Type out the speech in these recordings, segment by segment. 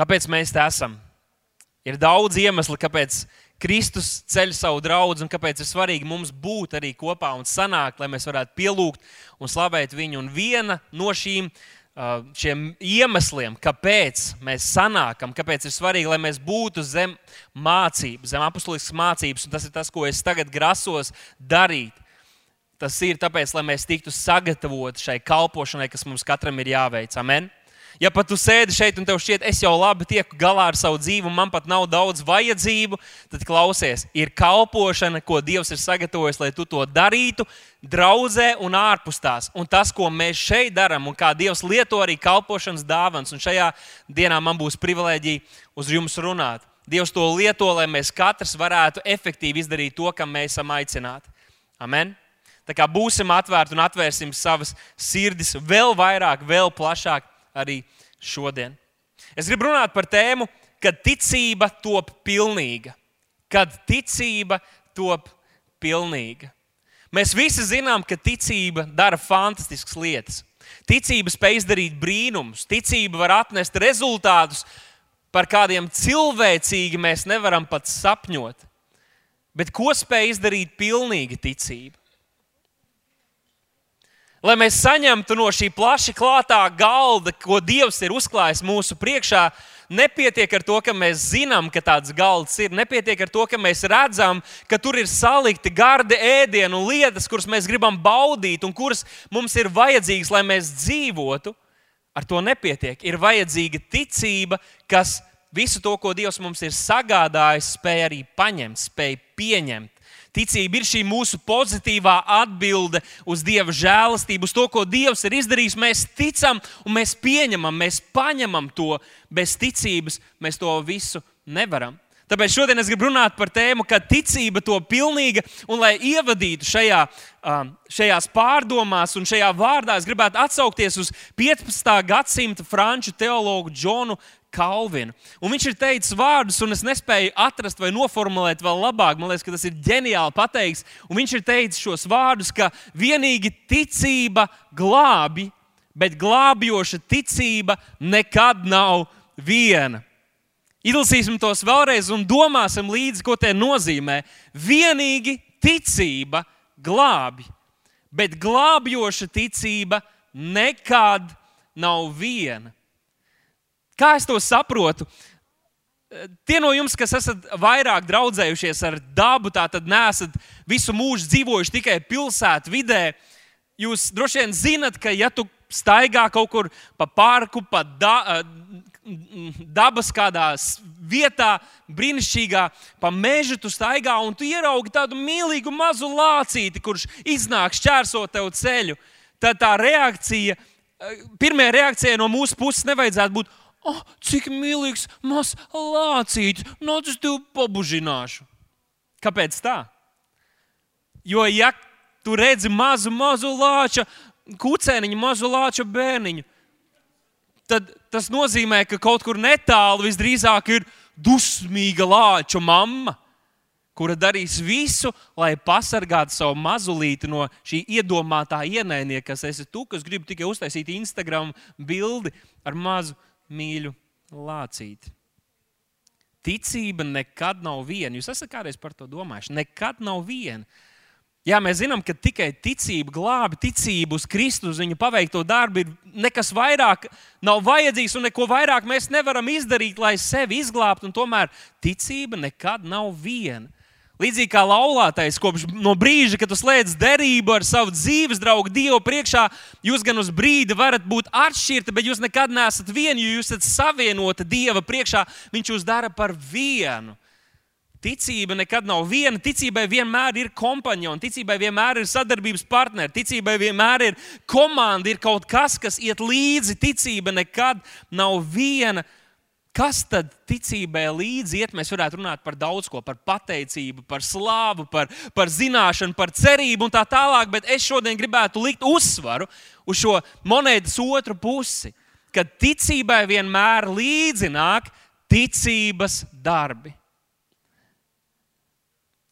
Kāpēc mēs te esam? Ir daudz iemeslu, kāpēc Kristus ceļ savu draugu un kāpēc ir svarīgi mums būt arī kopā un sanākt, lai mēs varētu pielūgt un slavēt viņu. Un viena no šīm šiem iemesliem, kāpēc mēs sanākam, kāpēc ir svarīgi, lai mēs būtu zem mācības, zem apustuliskas mācības, un tas ir tas, ko es tagad grasos darīt. Tas ir tāpēc, lai mēs tiktu sagatavoti šai kalpošanai, kas mums katram ir jāveic. Amen. Ja pat tu sēdi šeit un tev šķiet, es jau labi tieku galā ar savu dzīvi, un man pat nav daudz vajadzību, tad klausies, ir kalpošana, ko Dievs ir sagatavojis, lai tu to darītu, draudzē un ārpus tās. Un tas, ko mēs šeit darām, un kā Dievs lieto arī kalpošanas dāvāns, un šajā dienā man būs privilēģija uz jums runāt. Dievs to lieto, lai mēs katrs varētu efektīvi izdarīt to, kam mēs esam aicināti. Amen! Tā kā būsim atvērti un atvērsim savas sirdis vēl vairāk, vēl plašāk arī šodien. Es gribu runāt par tēmu, kad ticība top pilnīga. Kad ticība top pilnīga. Mēs visi zinām, ka ticība dara fantastiskas lietas. Ticība spēj izdarīt brīnumus, ticība var atnest rezultātus, par kādiem cilvēcīgi mēs nevaram pat sapņot. Bet ko spēj izdarīt pilnīga ticība? Lai mēs saņemtu no šī plaši klātā galda, ko Dievs ir uzklājis mūsu priekšā, nepietiek ar to, ka mēs zinām, ka tāds galds ir. Nepietiek ar to, ka mēs redzam, ka tur ir salikti gardi ēdienu un lietas, kuras mēs gribam baudīt un kuras mums ir vajadzīgas, lai mēs dzīvotu. Ar to nepietiek. Ir vajadzīga ticība, kas visu to, ko Dievs mums ir sagādājis, spēj arī paņemt, spēj pieņemt. Ticība ir šī mūsu pozitīvā atbilde uz Dieva žēlastību, uz to, ko Dievs ir izdarījis. Mēs ticam un mēs pieņemam, mēs paņemam to. Bez ticības mēs to visu nevaram. Tāpēc šodien es gribu runāt par tēmu, ka ticība to pilnīga, un lai ievadītu šajā, šajās pārdomās un šajā vārdā, es gribētu atsaukties uz 15. gadsimta franču teologu Džonu Kalvinu. Un viņš ir teicis vārdus, un es nespēju atrast vai noformulēt vēl labāk. Man liekas, ka tas ir ģeniāli pateikts. Un viņš ir teicis šos vārdus, ka vienīgi ticība glābi, bet glābjoša ticība nekad nav viena. Izlasīsim tos vēlreiz un domāsim līdzi, ko tie nozīmē. Vienīgi ticība glābi, bet glābjoša ticība nekad nav viena. Kā es to saprotu? Tie no jums, kas esat vairāk draudzējušies ar dabu, tātad neesat visu mūžu dzīvojuši tikai pilsētu vidē, jūs droši vien zinat, ka ja tu staigā kaut kur pa parku, pa da, dabas kādā vietā, brīnišķīgā, pa mežu tu staigā un tu ieraugi tādu mīlīgu mazu lācīti, kurš iznāk šķērsot tev ceļu. Tad tā reakcija, pirmā reakcija no mūsu puses nevajadzētu būt, oh, cik mīlīgs mazs lācītis, nāc, es tevi pabužināšu. Kāpēc tā? Jo, ja tu redzi mazu, mazu lāča, kucēniņu, mazu lāča bērniņu, tad tas nozīmē, ka kaut kur netālu visdrīzāk ir dusmīga lāča mamma, kura darīs visu, lai pasargātu savu mazulīti no šī iedomātā ienaidnieka, kas esi tu, kas grib tikai uztaisīt Instagram bildi ar mazu mīļu lācīti. Ticība nekad nav viena. Jūs esat kādreiz par to domājuši? Nekad nav viena. Jā, mēs zinām, ka tikai ticība glābi, ticība uz Kristu, uz viņa paveikto darbu, ir nekas vairāk nav vajadzīgs, un neko vairāk mēs nevaram izdarīt, lai sevi izglābtu. Tomēr ticība nekad nav viena. Līdzīgi kā laulātais, kopš no brīža, kad slēdz derību ar savu dzīves draugu Dievu priekšā, jūs gan uz brīdi varat būt atšķirti, bet jūs nekad neesat vieni, jo jūs esat savienoti Dieva priekšā. Viņš jūs dara par vienu. Ticība nekad nav viena. Ticībai vienmēr ir kompanioni, ticībai vienmēr ir sadarbības partneri, ticībai vienmēr ir komanda, ir kaut kas, kas iet līdzi. Ticība nekad nav viena. Kas tad ticībai līdzi iet? Mēs varētu runāt par daudz ko, par pateicību, par slāvu, par, par zināšanu, par cerību un tā tālāk, bet es šodien gribētu likt uzsvaru uz šo monētas otru pusi, ka ticībai vienmēr līdzi nāk ticības darbi.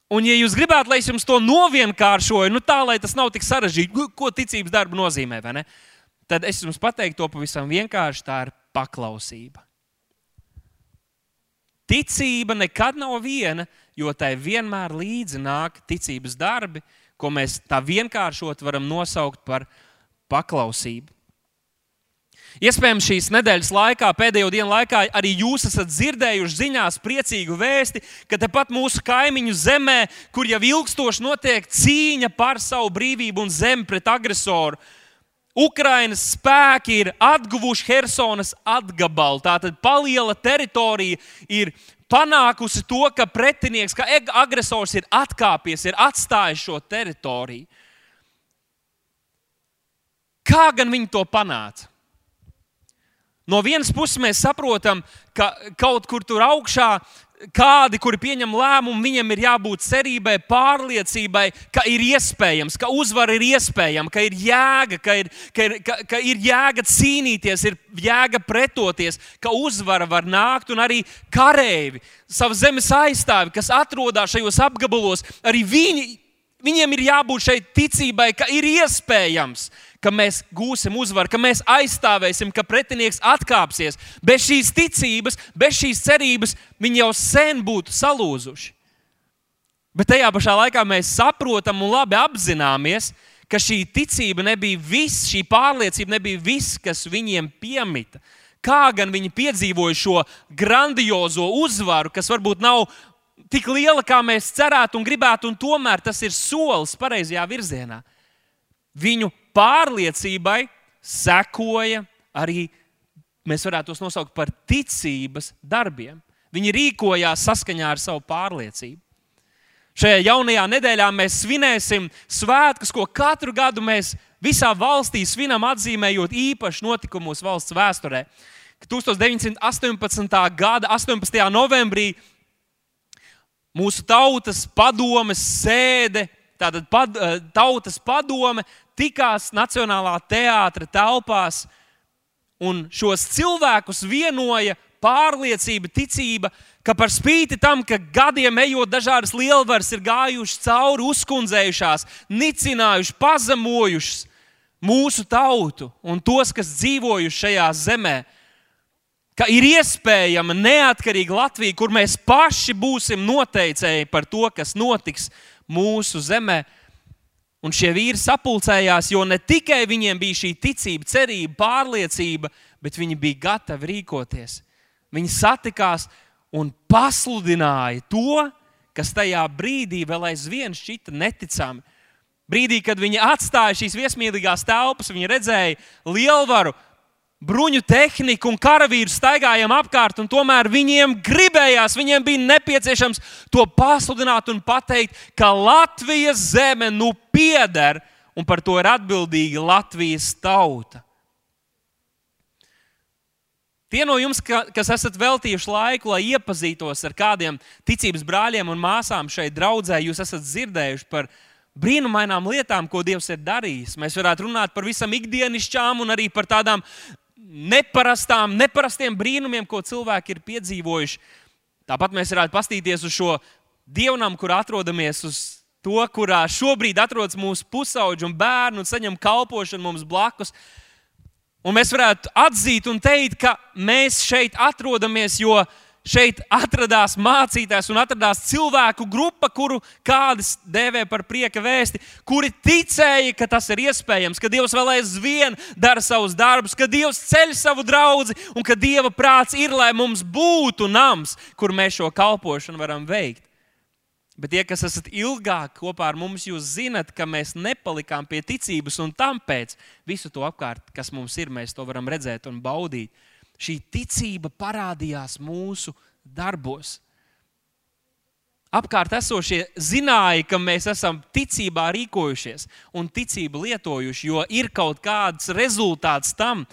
Un, ja jūs gribētu, lai es jums to novienkāršoju, nu tā, lai tas nav tik sarežģīti, ko ticības darba nozīmē, tad es jums pateiktu to pavisam vienkārši. Tā ir paklausība. Ticība nekad nav viena, jo tai vienmēr līdzi nāk ticības darbi, ko mēs tā vienkāršot varam nosaukt par paklausību. Iespējams, šīs nedēļas laikā, pēdējo dienu laikā, arī jūs esat dzirdējuši ziņās priecīgu vēsti, ka tepat mūsu kaimiņu zemē, kur jau ilgstoši notiek cīņa par savu brīvību un zemi pret agresoru, Ukrainas spēki ir atguvuši Helsonas atgabalu. Tātad paliela teritorija ir panākusi to, ka pretinieks, ka agresors ir atkāpies, ir atstājis šo teritoriju. Kā gan viņi to panāca? No vienas puses mēs saprotam, ka kaut kur tur augšā kādi, kuri pieņem lēmumu, viņiem ir jābūt cerībai, pārliecībai, ka ir iespējams, ka uzvara ir iespējama, ka ir jēga, ka ir, ka ir, ka, ka ir jēga cīnīties, ir jēga pretoties, ka uzvara var nākt un arī kareivi, savas zemes aizstāvi, kas atrodas šajos apgabalos, arī viņi, viņiem ir jābūt šai ticībai, ka ir iespējams, ka mēs gūsim uzvaru, ka mēs aizstāvēsim, ka pretinieks atkāpsies. Bez šīs ticības, bez šīs cerības viņi jau sen būtu salūzuši. Bet tajā pašā laikā mēs saprotam un labi apzināmies, ka šī ticība nebija viss, šī pārliecība nebija viss, kas viņiem piemita. Kā gan viņi piedzīvoja šo grandiozo uzvaru, kas varbūt nav tik liela, kā mēs cerētu un gribētu, un tomēr tas ir solis pareizajā virzienā. Viņu pārliecībai sekoja arī, mēs varētu tos nosaukt par ticības darbiem. Viņi rīkojās saskaņā ar savu pārliecību. Šajā jaunajā nedēļā mēs svinēsim svētkus, ko katru gadu mēs visā valstī svinam, atzīmējot īpašu notikumu mūsu valsts vēsturē. 1918. gada 18. novembrī mūsu tautas padomes sēde, tātad pad, eh, tautas padome tikās Nacionālā teātra telpās, un šos cilvēkus vienoja pārliecība, ticība, ka par spīti tam, ka gadiem ejot dažādas lielvaras ir gājušas cauri, uzkundzējušās, nicinājušas, pazemojušas mūsu tautu un tos, kas dzīvojuši šajā zemē. Ka ir iespējama neatkarīga Latvija, kur mēs paši būsim noteicēji par to, kas notiks mūsu zemē. Un šie vīri sapulcējās, jo ne tikai viņiem bija šī ticība, cerība, pārliecība, bet viņi bija gatavi rīkoties. Viņi satikās un pasludināja to, kas tajā brīdī vēl aizvien šķita neticami. Brīdī, kad viņi atstāja šīs viesmīlīgās telpas, viņi redzēja lielvaru, bruņu tehniku un karavīru staigājām apkārt, un tomēr viņiem gribējās, viņiem bija nepieciešams to pasludināt un pateikt, ka Latvijas zeme nu pieder, un par to ir atbildīga Latvijas tauta. Tie no jums, kas esat veltījuši laiku, lai iepazītos ar kādiem ticības brāļiem un māsām šeit draudzē, jūs esat dzirdējuši par brīnumainām lietām, ko Dievs ir darījis. Mēs varētu runāt par visam ikdienišķām un arī par tādām neparastām, neparastiem brīnumiem, ko cilvēki ir piedzīvojuši. Tāpat mēs varētu paskatīties uz šo dievnam, kur atrodamies, uz to, kurā šobrīd atrodas mūsu pusauģi un bērni un saņem kalpošanu mums blakus. Un mēs varētu atzīt un teikt, ka mēs šeit atrodamies, jo mēs šeit atradās mācītājs un atradās cilvēku grupa, kuru kādas dēvē par prieka vēsti, kuri ticēja, ka tas ir iespējams, ka Dievs vēl aizvien dara savus darbus, ka Dievs ceļ savu draugu un ka Dieva prāts ir, lai mums būtu nams, kur mēs šo kalpošanu varam veikt. Bet tie, kas esat ilgāk kopā ar mums, jūs zinat, ka mēs nepalikām pie ticības, un tāpēc visu to apkārt, kas mums ir, mēs to varam redzēt un baudīt šī ticība parādījās mūsu darbos. Apkārt esošie zināja, ka mēs esam ticībā rīkojušies un ticību lietojuši, jo ir kaut kāds rezultāts tam,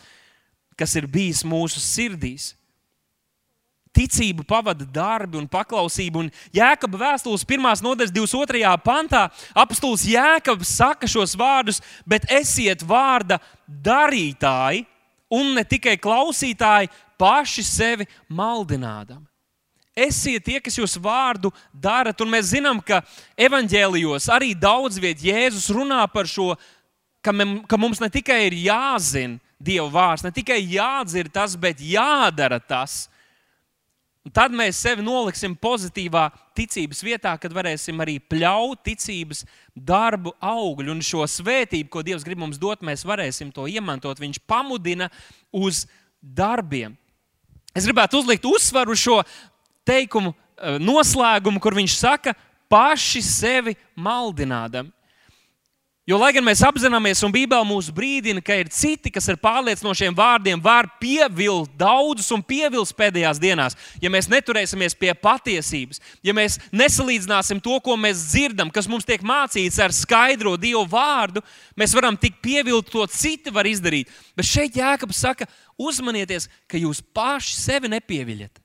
kas ir bijis mūsu sirdīs. Ticību pavada darbi un paklausība. Un Jēkabas vēstules 1. nodaļas 22. pantā apstults Jēkabs saka šos vārdus, bet esiet vārda darītāji, un ne tikai klausītāji paši sevi maldinādami. Esiet tie, kas jūs vārdu darat, un mēs zinām, ka evanģēlijos arī daudz vietā Jēzus runā par šo, ka, ka mums ne tikai ir jāzina Dieva vārds, ne tikai jādzird tas, bet jādara tas. Un tad mēs sevi noliksim pozitīvā ticības vietā, kad varēsim arī pļaut ticības darbu augļu. Un šo svētību, ko Dievs grib mums dot, mēs varēsim to iemantot. Viņš pamudina uz darbiem. Es gribētu uzlikt uzsvaru uz šo teikumu eh, noslēgumu, kur viņš saka, paši sevi maldinādami. Jo, lai gan mēs apzināmies, un Bībelē mūs brīdina, ka ir citi, kas ar pārliecinošiem vārdiem var pievilkt daudzus un pievilkt pēdējās dienās, ja mēs neturēsimies pie patiesības, ja mēs nesalīdzināsim to, ko mēs dzirdam, kas mums tiek mācīts ar skaidro Dievu vārdu, mēs varam tik pievilkt to, citi var izdarīt. Bet šeit Jēkabs saka, uzmanieties, ka jūs paši sevi nepieviļat.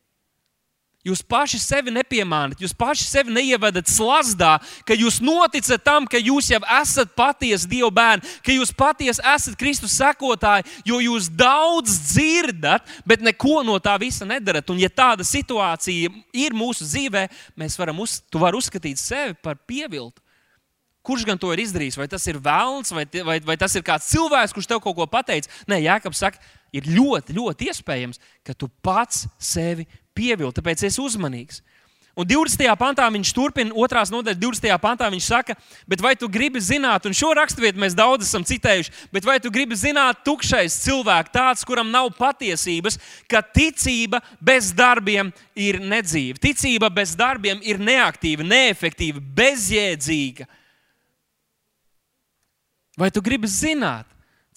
Jūs paši sevi nepiemānat, jūs paši sevi neievedat slazdā, ka jūs noticat tam, ka jūs jau esat patiesi Dieva bērni, ka jūs patiesi esat Kristus sekotāji, jo jūs daudz dzirdat, bet neko no tā visa nedarat. Un, ja tāda situācija ir mūsu dzīvē, mēs varam uz, var uzskatīt sevi par pieviltu. Kurš gan to ir izdarījis? Vai tas ir vēlns, vai, vai, vai tas ir kāds cilvēks, kurš tev kaut ko pateicis? Nē, Jānis saka, ir ļoti, ļoti iespējams, ka tu pats sevi pievilkt, tāpēc esi uzmanīgs. Un 20. pantā viņš turpina, otrās nodaļas 20. pantā viņš saka, bet vai tu gribi zināt, un šo raksturvietu mēs daudz esam citējuši, bet vai tu gribi zināt, tukšais cilvēks, tāds, kuram nav patiesības, ka ticība bez darbiem ir nedzīva. Ticība bez darbiem ir neaktīva, neefektīva, bezjēdzīga. Vai tu gribi zināt,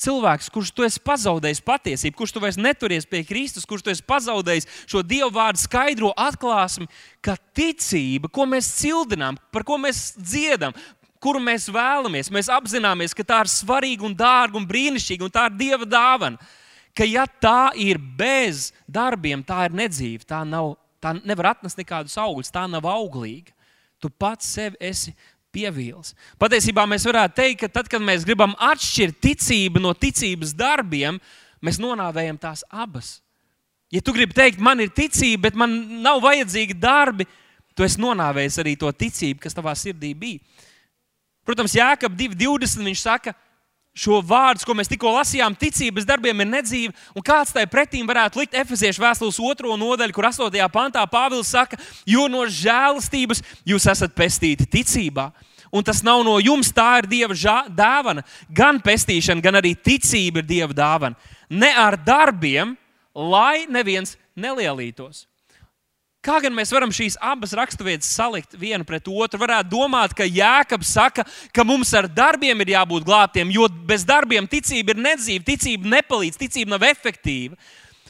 cilvēks, kurš tu esi pazaudējis patiesību, kurš tu vairs neturies pie Kristus, kurš tu esi pazaudējis šo Dieva vārdu skaidro atklāsmi, ka ticība, ko mēs cildinām, par ko mēs dziedam, kuru mēs vēlamies, mēs apzināmies, ka tā ir svarīga un dārga un brīnišķīga un tā ir Dieva dāvana. Ka ja tā ir bez darbiem, tā ir nedzīva, tā, nav, tā nevar atnest nekādus augļus, tā nav auglīga. Tu pats sevi esi pievīls. Patiesībā mēs varētu teikt, ka tad, kad mēs gribam atšķirt ticību no ticības darbiem, mēs nonāvējam tās abas. Ja tu gribi teikt, man ir ticība, bet man nav vajadzīgi darbi, tu esi nonāvējis arī to ticību, kas tavā sirdī bija. Protams, Jēkab 2.20. viņš saka, šo vārdu, ko mēs tikko lasījām, ticības darbiem ir nedzīva. Un kāds tai pretīm varētu likt Efeziešu vēstules otro nodaļu, kur 8. pantā Pāvils saka, jo no žēlastības jūs esat pestīti ticībā. Un tas nav no jums, tā ir Dieva dāvana. Gan pestīšana, gan arī ticība ir Dieva dāvana. Ne ar darbiem, lai neviens nelielītos. Kā gan mēs varam šīs abas raksturvietas salikt vienu pret otru? Varētu domāt, ka Jēkabs saka, ka mums ar darbiem ir jābūt glābtiem, jo bez darbiem ticība ir nedzīva, ticība nepalīdz, ticība nav efektīva.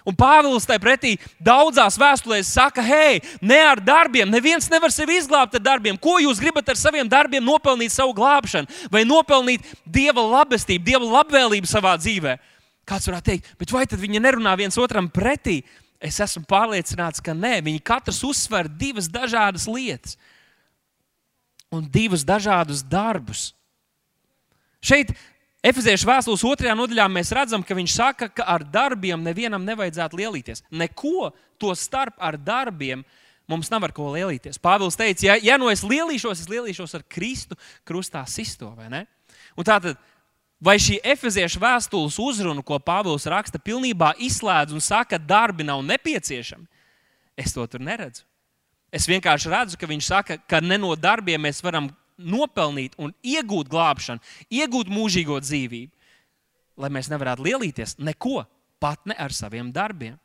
Un Pāvils tai pretī daudzās vēstulēs saka, hei, ne ar darbiem, neviens nevar sevi izglābt ar darbiem. Ko jūs gribat ar saviem darbiem nopelnīt savu glābšanu, vai nopelnīt dieva labestību, dieva labvēlību savā dzīvē? Kāds varētu teikt, bet vai tad viņi nerunā viens otram pretī? Es esmu pārliecināts, ka nē, viņi katrs uzsver divas dažādas lietas un divus dažādus darbus. Šeit Efeziešu vēstules otrajā nodaļā mēs redzam, ka viņš saka, ka ar darbiem nevienam nevajadzētu lielīties. Neko to starp ar darbiem mums nav ar ko lielīties. Pāvils teica, ja, ja no nu es lielīšos, es lielīšos ar Kristu krustā sisto. Tātad Vai šī efeziešu vēstules uzruna, ko Pāvils raksta, pilnībā izslēdz un saka, ka darbi nav nepieciešami? Es to tur neredzu. Es vienkārši redzu, ka viņš saka, ka ne no darbiem mēs varam nopelnīt un iegūt glābšanu, iegūt mūžīgo dzīvību. Lai mēs nevarētu lielīties neko, pat ne ar saviem darbiem.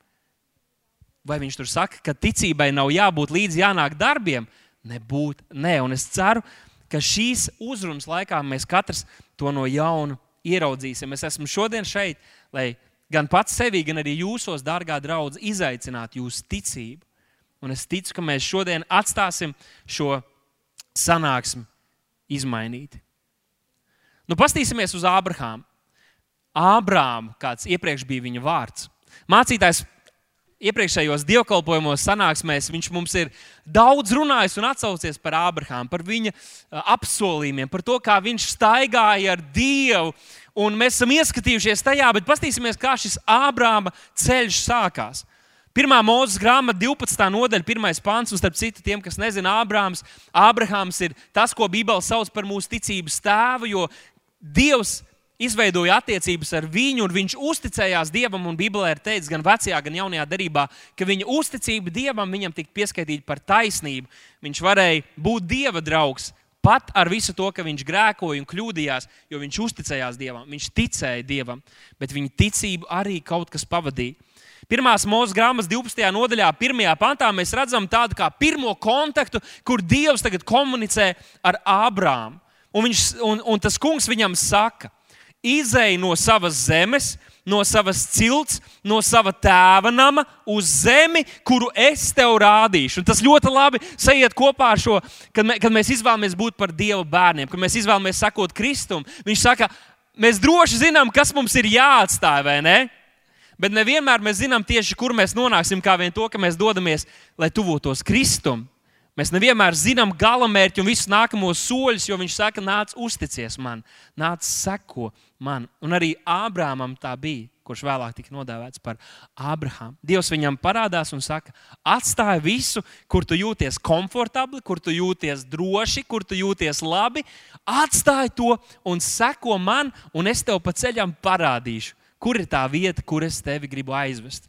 Vai viņš tur saka, ka ticībai nav jābūt līdz jānāk darbiem? Nebūt, nē, un es ceru, ka šīs uzrunas laikā mēs katrs to no jauna ieraudzīsim. Es esmu šodien šeit, lai gan pats sevi, gan arī jūsos, dārgā draudzene, izaicinātu jūsu ticību. Un es ticu, ka mēs šodien atstāsim šo sanāksmi izmainīti. Nu, Pastīsimies uz Ābrahāmu. Ābrāmu, kāds iepriekš bija viņa vārds. Mācītājs iepriekšējos dievkalpojumos, sanāksmēs, viņš mums ir daudz runājis un atsaucies par Ābrahāmu, par viņa apsolījumiem, par to, kā viņš staigāja ar Dievu. Un mēs esam ieskatījušies tajā, bet paskatīsimies, kā šis Ābrāma ceļš sākās. Pirmā mūzes grāmata, 12. nodaļa, 1. pāns, un starp citu, tiem, kas nezina, Ābrāms, Ābrahāms ir tas, ko Bībele sauc par mūsu ticības tēvu, jo Dievs izveidoja attiecības ar viņu, un viņš uzticējās Dievam. Bībelē ir teikts gan vecajā, gan jaunajā darbā, ka viņa uzticība Dievam viņam tika pieskaitīta par taisnību. Viņš varēja būt Dieva draugs. Pat ar visu to, ka viņš grēkoja un kļūdījās, jo viņš uzticējās Dievam, viņš ticēja Dievam, bet viņa ticību arī kaut kas pavadīja. Pirmās mūža grāmatas 12. nodaļā, 1. pantā, mēs redzam tādu kā pirmo kontaktu, kur Dievs tagad komunicē ar Ābrāmu. Un, viņš, un, un tas kungs viņam saka, izēj no savas zemes, no savas cilts, no sava tēva nama uz zemi, kuru es tev rādīšu. Un tas ļoti labi sajiet kopā ar šo, kad, mē, kad mēs izvēlamies būt par Dieva bērniem, kad mēs izvēlamies sekot Kristum. Viņš saka, mēs droši zinām, kas mums ir jāatstāj, vai ne? Bet nevienmēr mēs zinām tieši, kur mēs nonāksim, kā vien to, ka mēs dodamies, lai tuvotos Kristum. Mēs nevienmēr zinām galamērķi un visus nākamos soļus, jo viņš saka, nāc, uzticies man, nāc, seko man. Un arī Ābrāmam tā bija, kurš vēlāk tika nodēvēts par Ābrahāmu. Dievs viņam parādās un saka, atstāj visu, kur tu jūties komfortabli, kur tu jūties droši, kur tu jūties labi. Atstāj to un seko man, un es tev pa ceļam parādīšu, kur ir tā vieta, kur es tevi gribu aizvest.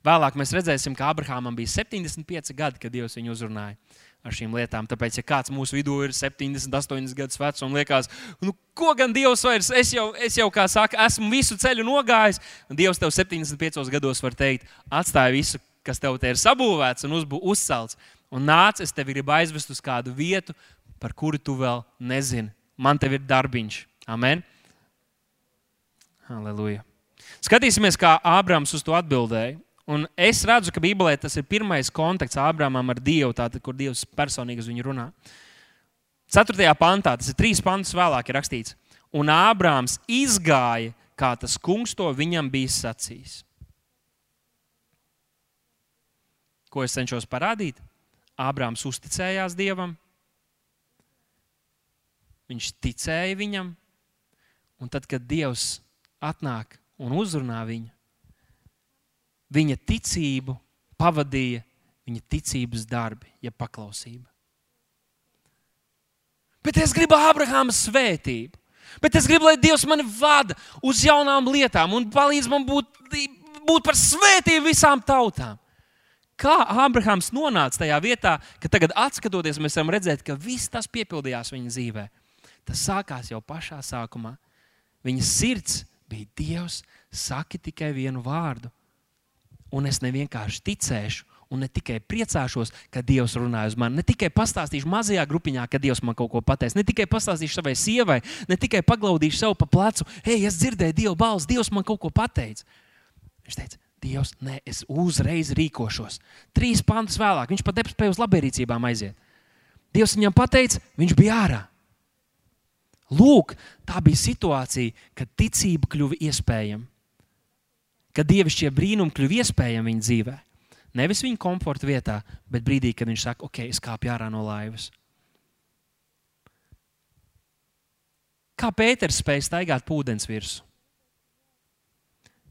Vēlāk mēs redzēsim, ka Abrahamam bija 75 gadi, kad Dievs viņu uzrunāja ar šīm lietām. Tāpēc, ja kāds mūsu vidū ir 78 gadus vecs un liekas, nu, ko gan Dievs vairs, es jau, es jau kā saka, esmu visu ceļu nogājis, un Dievs tev 75 gados var teikt, atstāj visu, kas tev te ir sabūvēts un uzcelts, un nāc, es tevi gribu aizvest uz kādu vietu, par kuru tu vēl nezini. Man te ir darbiņš. Amen. Halleluja. Skatīsimies, kā Ābrams uz to atbildēja. Un es redzu, ka Bībelē tas ir pirmais kontakts Ābrāmam ar Dievu, tātad, kur Dievs personīgi uz viņu runā. 4. pantā, tas ir trīs pantus vēlāk, ir rakstīts, un Ābrāms izgāja, kā tas kungs to viņam bija sacījis. Ko es cenšos parādīt? Ābrāms uzticējās Dievam, viņš ticēja viņam, un tad, kad Dievs atnāk un uzrunā viņu, viņa ticību pavadīja viņa ticības darbi, ja paklausība. Bet es gribu Abrahāma svētību. Bet es gribu, lai Dievs mani vada uz jaunām lietām un palīdz man būt, būt par svētību visām tautām. Kā Abrahams nonāca tajā vietā, ka tagad, skatoties, mēs varam redzēt, ka viss tas piepildījās viņa dzīvē. Tas sākās jau pašā sākumā. Viņa sirds bija Dievs, saki tikai vienu vārdu, un es nevienkārši ticēšu. Un ne tikai priecāšos, ka Dievs runā uz mani, ne tikai pastāstīšu mazajā grupiņā, ka Dievs man kaut ko pateiks, ne tikai pastāstīšu savai sievai, ne tikai paglaudīšu sev pa plecu, hei, es dzirdēju Dieva balsi, Dievs man kaut ko pateica. Viņš teica, Dievs, nē, es uzreiz rīkošos. Trīs pantus vēlāk viņš pat nespēja uz labierīcībām aiziet. Dievs viņam pateica, viņš bija ārā. Lūk, tā bija situācija, kad ticība kļuva iespējama kad dievišķie brīnumi kļuva iespējami viņa dzīvē. Nevis viņa komforta vietā, bet brīdī, kad viņš saka, ok, es kāpju ārā no laivas. Kā Pēters spēja staigāt pa ūdens virsmu?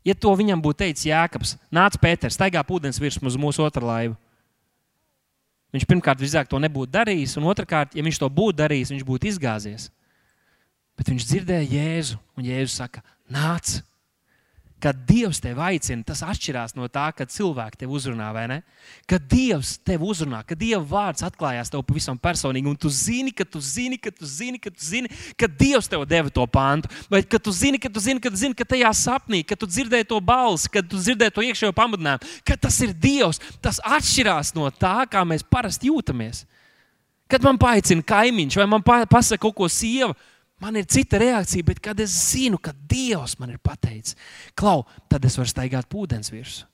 Ja to viņam būtu teicis Jēkabs, nāc, Pēters, staigā pa ūdens virsmu uz mūsu otru laivu. Viņš pirmkārt visdrīzāk to nebūtu darījis, un otrkārt, ja viņš to būtu darījis, viņš būtu izgāzies. Bet viņš dzirdēja Jēzu, un Jēzus saka, nāc, Kad Dievs tevi aicina, tas atšķirās no tā, kad cilvēki tevi uzrunā. Kad Dievs tevi uzrunā, kad Dieva vārds atklājās tev pavisam personīgi, un tu zini, ka tu zini, ka tu zini, ka tu zini, ka Dievs tev deva to pantu, vai ka tu zini, ka tu zini, ka, tu zini, ka tajā sapnī, ka tu dzirdēji to balsi, ka tu dzirdēji to iekšējo pamudinājumu, ka tas ir Dievs, tas atšķirās no tā, kā mēs parasti jūtamies. Kad man paicina kaimiņš vai man pasaka kaut ko sieva, Man ir cita reakcija, bet kad es zinu, ka Dievs man ir pateicis, klau, tad es varu staigāt pūdens virsmu.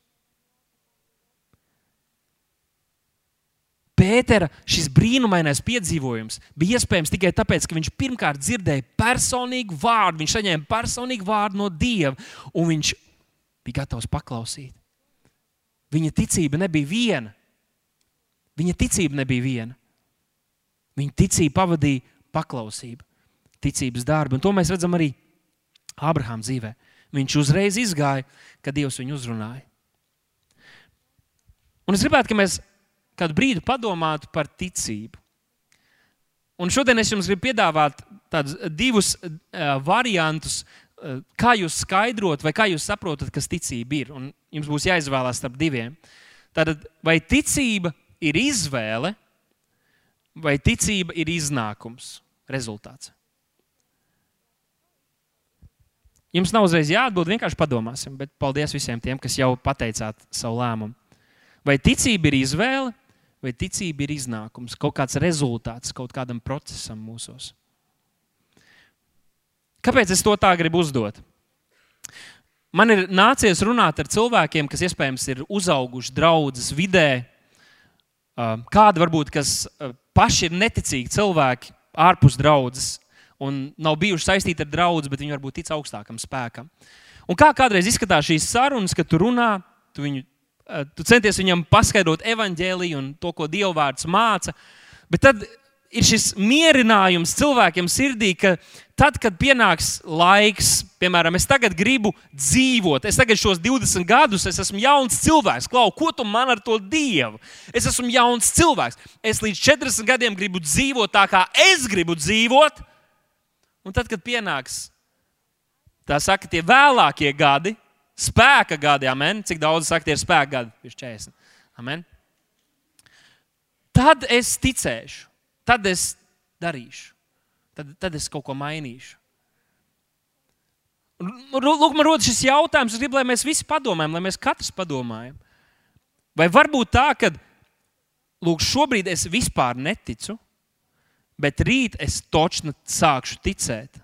Pētera šis brīnumainais piedzīvojums bija iespējams tikai tāpēc, ka viņš pirmkārt dzirdēja personīgu vārdu, viņš saņēma personīgu vārdu no Dieva, un viņš bija gatavs paklausīt. Viņa ticība nebija viena. Viņa ticība nebija viena. Viņa ticība pavadīja paklausību ticības darbi. Un to mēs redzam arī Abrahāma dzīvē. Viņš uzreiz izgāja, kad Dievs viņu uzrunāja. Un es gribētu, lai mēs kādu brīdi padomātu par ticību. Un šodien es jums gribu piedāvāt divus uh, variantus, uh, kā jūs skaidrot, vai kā jūs saprotat, kas ticība ir. Un jums būs jāizvēlās starp diviem. Tātad, vai ticība ir izvēle, vai ticība ir iznākums, rezultāts? Jums nav uzreiz jāatbild, vienkārši padomāsim. Bet paldies visiem tiem, kas jau pateicāt savu lēmumu. Vai ticība ir izvēle, vai ticība ir iznākums, kaut kāds rezultāts kaut kādam procesam mūsos? Kāpēc es to tā gribu uzdot? Man ir nācies runāt ar cilvēkiem, kas iespējams ir uzauguši draudzes vidē, kādi varbūt kas paši ir neticīgi cilvēki ārpus draudzes, un nav bijuši saistīti ar draugu, bet viņi varbūt tic augstākam spēkam. Un kā kādreiz izskatās šīs sarunas, kad tu runā, tu, viņu, eh, tu centies viņam paskaidrot evaņģēliju un to, ko Dieva vārds māca, bet tad ir šis mierinājums cilvēkiem sirdī, ka tad, kad pienāks laiks, piemēram, es tagad gribu dzīvot, es tagad šos 20 gadus es esmu jauns cilvēks, Klau, ko tu man ar to dievu? Es esmu jauns cilvēks. Es līdz 40 gadiem gribu dzīvot tā, kā es gribu dzīvot. Un tad, kad pienāks tā saka, tie vēlākie gadi, spēka gadi, amen, cik daudz saka, tie ir spēka gadi, ir 40. Amen. Tad es ticēšu, tad es darīšu, tad, tad es kaut ko mainīšu. Lūk, man rodas šis jautājums, es gribu, lai mēs visi padomājam, lai mēs katrs padomājam. Vai varbūt tā, ka lūk, šobrīd es vispār neticu, bet rīt es točni sākšu ticēt.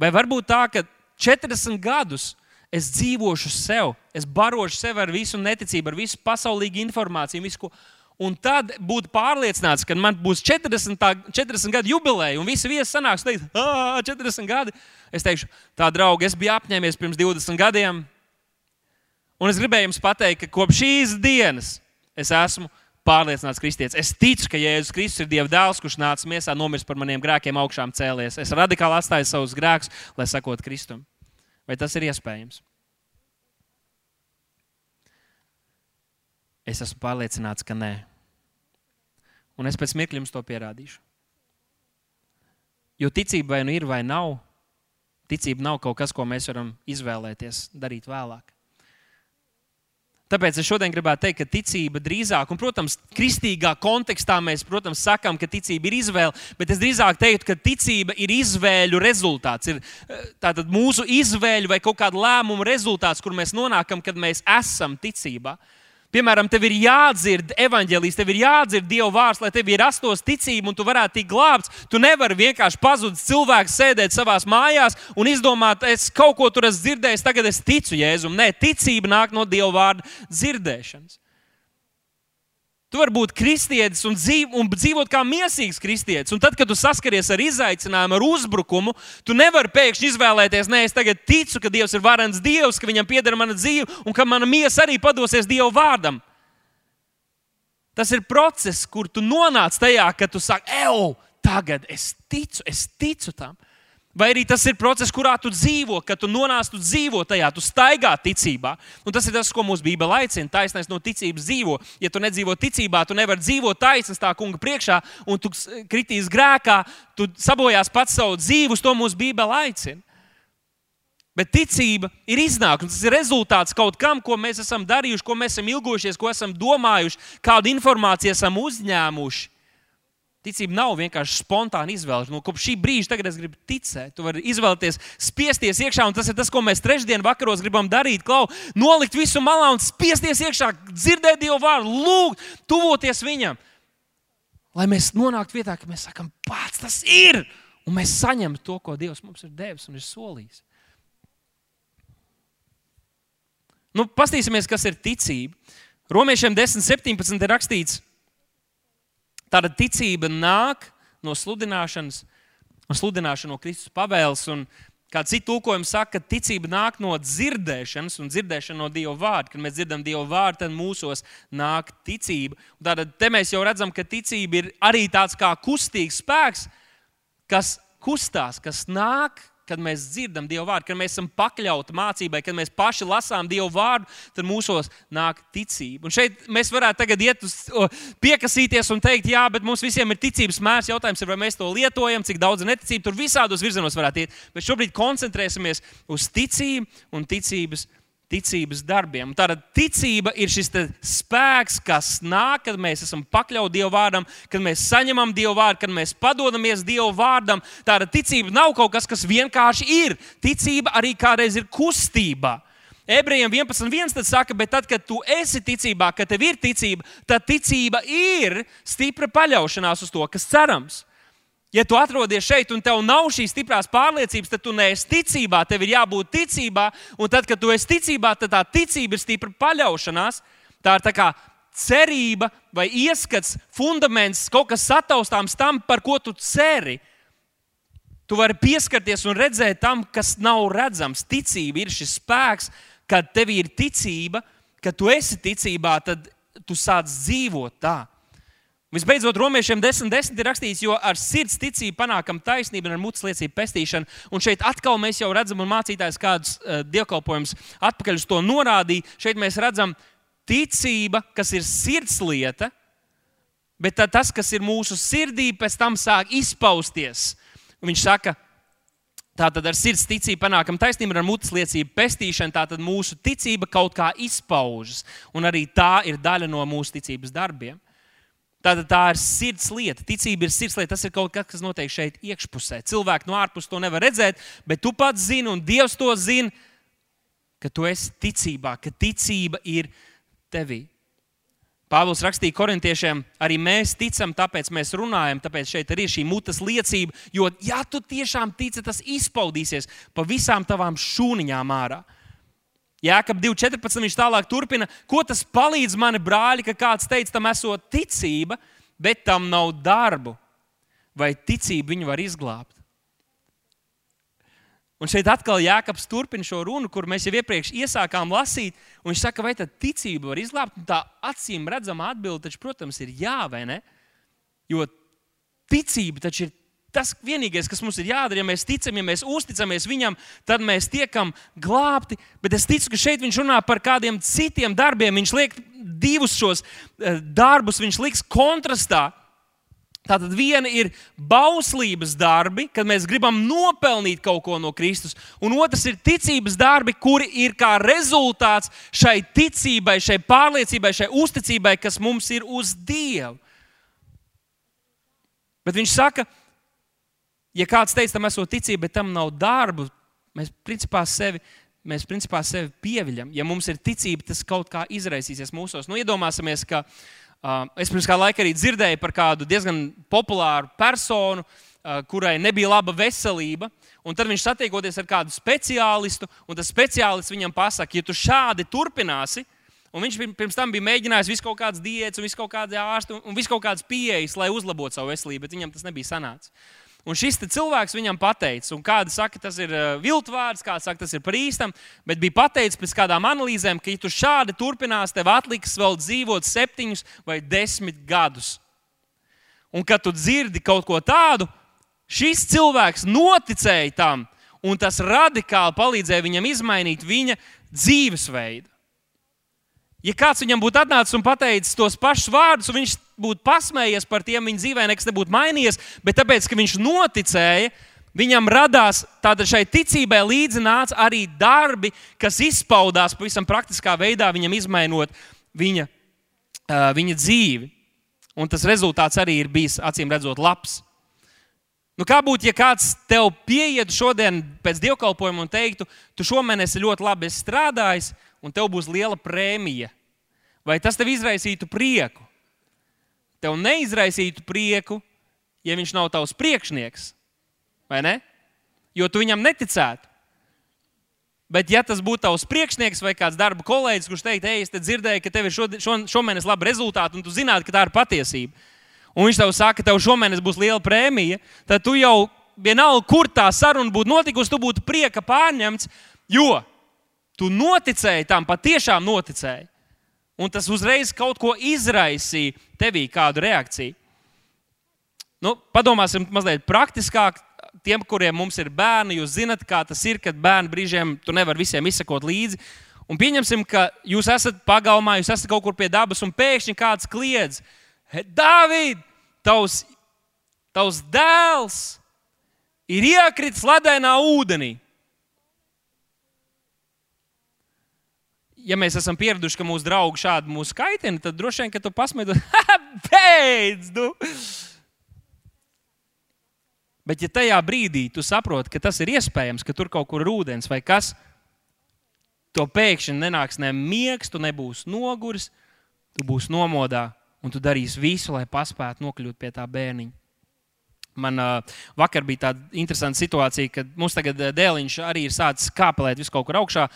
Vai varbūt tā, ka 40 gadus es dzīvošu sev, es barošu sevi ar visu neticību, ar visu pasaulīgu informāciju, visu, ko, un tad būt pārliecināts, ka man būs 40, tā, 40 gadu jubileja, un visi viesi sanāks, teiks, ah, 40 gadi. Es teikšu, tā draugi, es biju apņēmies pirms 20 gadiem, Un es gribēju jums pateikt, ka kopš šīs dienas es esmu pārliecināts kristietis. Es ticu, ka Jēzus Kristus ir Dieva dēls, kurš nāca miesā, nomiris par maniem grēkiem, augšām cēlies. Es radikāli atstāju savus grēkus, lai sakotu Kristum. Vai tas ir iespējams? Es esmu pārliecināts, ka nē. Un es pēc mirkļa jums to pierādīšu. Jo ticība vai nu ir vai nav, ticība nav kaut kas, ko mēs varam izvēlēties darīt vēlāk. Tāpēc es šodien gribētu teikt, ka ticība drīzāk, un, protams, kristīgā kontekstā mēs, protams, sakām, ka ticība ir izvēle, bet es drīzāk teiktu, ka ticība ir izvēļu rezultāts. Ir eh, tātad mūsu izvēļu vai kaut kāda lēmuma rezultāts, kur mēs nonākam, kad mēs esam ticībā. Uh, Piemēram, tev ir jādzird evanģēlijas, tev ir jādzird Dieva vārds, lai tev ir rastos ticība un tu varētu tikt glābts. Tu nevari vienkārši pazudis cilvēks sēdēt savā mājās un izdomāt, es kaut ko tur esmu dzirdējis, tagad es ticu Jēzum. Nē, ticība nāk no Dieva vārda dzirdēšanas. Tu vari būt kristietis un, dzīv, un dzīvot kā mīlīgs kristietis. Un tad, kad tu saskaries ar izaicinājumu, ar uzbrukumu, tu nevari pēkšņi izvēlēties, nē, es tagad ticu, ka Dievs ir varens Dievs, ka viņam pieder mana dzīve un ka mana miesa arī padosies Dieva vārdam. Tas ir process, kur tu nonāc tajā, ka tu saki, ej, tagad es ticu, es ticu tam. Vai arī tas ir process, kurā tu dzīvo, kad tu nonāc, tu dzīvo tajā, tu staigā ticībā. Un tas ir tas, ko mūsu Bībele aicina. Taisnais no ticības dzīvo. Ja tu nedzīvo ticībā, tu nevari dzīvot taisnīgi tā kunga priekšā, un tu kritīs grēkā, tu sabojās pats savu dzīvi, uz to mūsu Bībele aicina. Bet ticība ir iznākums, tas ir rezultāts kaut kam, ko mēs esam darījuši, ko mēs esam ilgojušies, ko esam domājuši, kādu informāciju esam uzņēmuši. Ticība nav vienkārši spontāna izvēle. Nu, kopš šī brīža tagad es gribu ticēt. Tu vari izvēlēties, spiesties iekšā, un tas ir tas, ko mēs trešdien vakaros gribam darīt. Klau, nolikt visu malā un spiesties iekšā, dzirdēt Dievu vārdu, lūgt, tuvoties Viņam. Lai mēs nonāktu vietā, ka mēs sakām, pats tas ir, un mēs saņemam to, ko Dievs mums ir devis un ir solījis. Nu, Pastīsimies, kas ir ticība. Romiešiem 10, 17 ir rakstīts, ka Tāda ticība nāk no sludināšanas, no sludināšanas no Kristus pavēles. Un, kā citu tulkojumu saka, ka ticība nāk no dzirdēšanas un dzirdēšana no Dieva vārda. Kad mēs dzirdam Dieva vārdu, tad mūsos nāk ticība. Un tātad te mēs jau redzam, ka ticība ir arī tāds kā kustīgs spēks, kas kustās, kas nāk kad mēs dzirdam Dieva vārdu, kad mēs esam pakļauti mācībai, kad mēs paši lasām Dieva vārdu, tad mūsos nāk ticība. Un šeit mēs varētu tagad iet uz piekasīties un teikt, jā, bet mums visiem ir ticības mērs. Jautājums ir, vai mēs to lietojam, cik daudz neticība. Tur visādos virzienos varētu iet. Bet šobrīd koncentrēsimies uz ticību un ticības ticības darbiem. Tātad ticība ir šis spēks, kas nāk, kad mēs esam pakļauti Dieva vārdam, kad mēs saņemam Dieva vārdu, kad mēs padodamies Dieva vārdam. Tātad ticība nav kaut kas, kas vienkārši ir. Ticība arī kādreiz ir kustība. Ebrejiem 11.1. tad saka, bet tad, kad tu esi ticībā, kad tev ir ticība, tad ticība ir stipra paļaušanās uz to, kas cerams. Ja tu atrodies šeit un tev nav šīs stiprās pārliecības, tad tu neesi ticībā. Tev ir jābūt ticībā, un tad, kad tu esi ticībā, tad tā ticība ir stipra paļaušanās. Tā ir tā kā cerība vai ieskats, fundaments, kaut kas sataustāms tam, par ko tu ceri. Tu vari pieskarties un redzēt tam, kas nav redzams. Ticība ir šis spēks, kad tev ir ticība, kad tu esi ticībā, tad tu sāc dzīvot tā. Visbeidzot, romiešiem 10, 10 ir rakstīts, jo ar sirds ticību panākam taisnību un ar mutes liecību pestīšanu. Un šeit atkal mēs jau redzam, un mācītājs kādus uh, dievkalpojumus atpakaļ uz to norādīja. Šeit mēs redzam ticība, kas ir sirds lieta, bet tas, kas ir mūsu sirdī, pēc tam sāk izpausties. Un viņš saka, Tātad ar sirds ticību panākam taisnību, ar mutes liecību pestīšanu. Tātad mūsu ticība kaut kā izpaužas, un arī tā ir daļa no mūsu ticības darbiem. Tātad tā ir sirds lieta. Ticība ir sirds lieta. Tas ir kaut kas, kas notiek šeit iekšpusē. Cilvēki no ārpuses to nevar redzēt, bet tu pats zini, un Dievs to zina, ka tu esi ticībā, ka ticība ir tevī. Pāvils rakstīja korintiešiem, arī mēs ticam, tāpēc mēs runājam, tāpēc šeit ir šī mutes liecība. Jo, ja tu tiešām tici, tas izpaudīsies pa visām tavām šūniņām ārā. Jēkab 2.14. viņš tālāk turpina, ko tas palīdz mani brāļi, ka kāds teica, tam esot ticība, bet tam nav darbu. Vai ticība viņu var izglābt? Un šeit atkal Jēkabs turpina šo runu, kur mēs jau iepriekš iesākām lasīt. Viņš saka, vai tā ticība var izglābt? Un tā acīm redzama atbilde, taču, protams, ir jā vai ne? Jo ticība taču ir tas vienīgais, kas mums ir jādara, ja mēs ticam, ja mēs uzticamies viņam, tad mēs tiekam glābti. Bet es ticu, ka šeit viņš runā par kādiem citiem darbiem. Viņš liek divus šos eh, darbus, viņš liks kontrastā. Tātad viena ir bauslības darbi, kad mēs gribam nopelnīt kaut ko no Kristus, un otrs ir ticības darbi, kuri ir kā rezultāts šai ticībai, šai pārliecībai, šai uzticībai, kas mums ir uz Dievu. Bet viņš saka, ka ja kāds teica, tam esot ticība, bet tam nav darbu, mēs principā sevi. Mēs principā sevi pieviļam. Ja mums ir ticība, tas kaut kā izraisīsies mūsos. Nu, iedomāsimies, ka uh, es pirms kāda laika arī dzirdēju par kādu diezgan populāru personu, uh, kurai nebija laba veselība. Un tad viņš satiekoties ar kādu speciālistu, un tas speciālists viņam pasaka, ja tu šādi turpināsi, Un viņš pirms tam bija mēģinājis visu kaut kādas diētas, visu kaut kādas ārstu un visu kaut kādas pieejas, lai uzlabotu savu veselību, bet viņam tas nebija sanācis. Un šis cilvēks viņam pateica, un kāda saka, tas ir uh, viltvārds, kāda saka, tas ir par īstam, bet bija pateicis pēc kādām analīzēm, ka, ja tu šādi turpinās, tev atliks vēl dzīvot septiņus vai desmit gadus. Un kad tu dzirdi kaut ko tādu, šis cilvēks noticēja tam, un tas radikāli palīdzēja viņam izmainīt viņa dzīvesveidu. Ja kāds viņam būtu atnācis un pateicis tos pašus vārdus, un viņš būtu pasmējies par tiem, viņa dzīvē nekas nebūtu mainījies, bet tāpēc, ka viņš noticēja, viņam radās tāda šai ticībai līdzi nāca arī darbi, kas izpaudās pavisam praktiskā veidā, viņam izmainot viņa, viņa dzīvi. Un tas rezultāts arī ir bijis acīm redzot labs. Nu, kā būtu, ja kāds tev pieietu šodien pēc dievkalpojuma un teiktu, tu šomēnes ļoti labi strādājis, un tev būs liela prēmija. Vai tas tev izraisītu prieku? Tev neizraisītu prieku, ja viņš nav tavs priekšnieks, vai ne? Jo tu viņam neticētu. Bet, ja tas būtu tavs priekšnieks vai kāds darba kolēģis, kurš teikt, ej, es te dzirdēju, ka tev ir šo, šo, šomēnes labi rezultāti, un tu zinātu, ka tā ir patiesība, un viņš tev saka, ka tev šomēnes būs liela prēmija, tad tu jau vienalga, kur tā saruna būtu notikusi, tu būtu prieka pārņemts, jo Tu noticēji tam, patiešām noticēji. Un tas uzreiz kaut ko izraisīja tevī, kādu reakciju. Nu, padomāsim mazliet praktiskāk, tiem, kuriem ir bērni, jūs zinat, kā tas ir, kad bērnu brīžiem tu nevari visiem izsekot līdzi. Un pieņemsim, ka jūs esat pagalmā, jūs esat kaut kur pie dabas, un pēkšņi kāds kliedz: Dāvid, tavs, tavs dēls ir iekritis ledainā ūdenī! ja mēs esam pieraduši, ka mūsu draugi šādi mūs kaitina, tad droši vien, ka tu pasmēji, beidz! Nu. Bet, ja tajā brīdī tu saproti, ka tas ir iespējams, ka tur kaut kur ir ūdens vai kas, to pēkšņi nenāks ne miegs, tu nebūsi noguris, tu būsi nomodā un tu darīsi visu, lai paspētu nokļūt pie tā bērniņa. Man uh, vakar bija tāda interesanta situācija, kad mums tagad dēliņš arī ir sācis kāpelēt visu kaut kur augšā.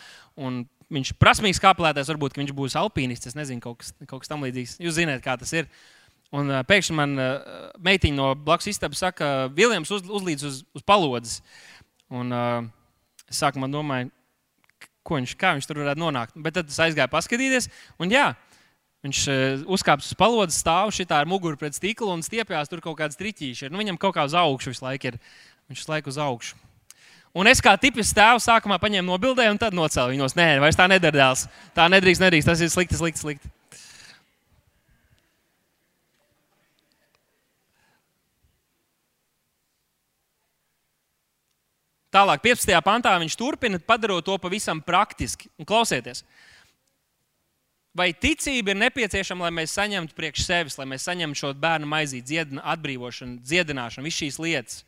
Viņš ir prasmīgs kāpelētājs, varbūt viņš būs alpīnists. Es nezinu, kaut kas, kaut kas tam līdzīgs. Jūs zināt, kā tas ir. Un uh, pēkšņi man uh, meitiņa no blakus istabas saka, Viljams uz, uzlīdz uz, uz palodzes. Un uh, es sākumā domāju, ko viņš, kā viņš tur varētu nonākt. Bet tad es aizgāju paskatīties. Un jā, Viņš uh, uzkāpa uz palodzes, stāv šitā ar muguru pret stikla un stiepjas tur kaut kādas triķīšas. Nu, viņam kaut kā uz augšu visu laiku ir. Viņš visu laiku uz augšu. Un es kā tipis tēvs sākumā paņēmu nobildēju un tad nocēlu viņos. Nē, vairs tā nedara dēls. Tā nedrīkst, nedrīkst. Tas ir slikti, slikti, slikti. Tālāk, 15. pantā viņš turpina, padarot to pavisam praktiski. Un klausieties, vai ticība ir nepieciešama, lai mēs saņemtu priekš sevis, lai mēs saņemtu šo bērnu maizīti, atbrīvošanu, dziedināšanu, visas šīs lietas?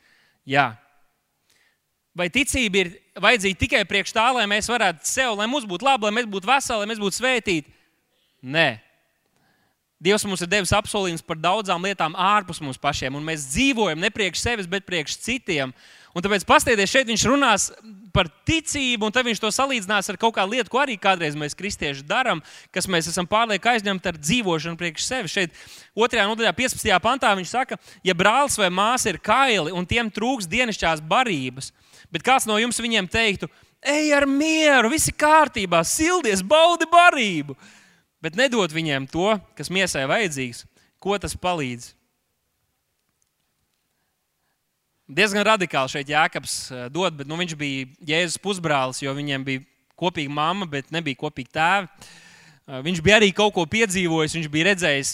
Jā, Vai ticība ir vajadzīga tikai priekš tā, lai mēs varētu sev, lai mums būtu labi, lai mēs būtu veseli, lai mēs būtu svētīti? Nē. Dievs mums ir devis apsolījumus par daudzām lietām ārpus mums pašiem, un mēs dzīvojam ne priekš sevis, bet priekš citiem. Un tāpēc paskatieties, šeit viņš runās par ticību, un tad viņš to salīdzinās ar kaut kādu lietu, ko arī kādreiz mēs kristieši darām, kas mēs esam pārlieku aizņemti ar dzīvošanu priekš sevis. Šeit, 2. nodaļā, 15. pantā, viņš saka, ja brālis vai māsa ir kaili un tiem trūks dienasčās barības, Bet kāds no jums viņiem teiktu, ej ar mieru, viss ir kārtībā, sildies, baudi barību. Bet nedod viņiem to, kas miesai vajadzīgs, ko tas palīdz. Diezgan radikāli šeit Jēkabs eh, dod, bet nu, viņš bija Jēzus pusbrālis, jo viņiem bija kopīga mamma, bet nebija kopīgi tēvi. Eh, viņš bija arī kaut ko piedzīvojis, viņš bija redzējis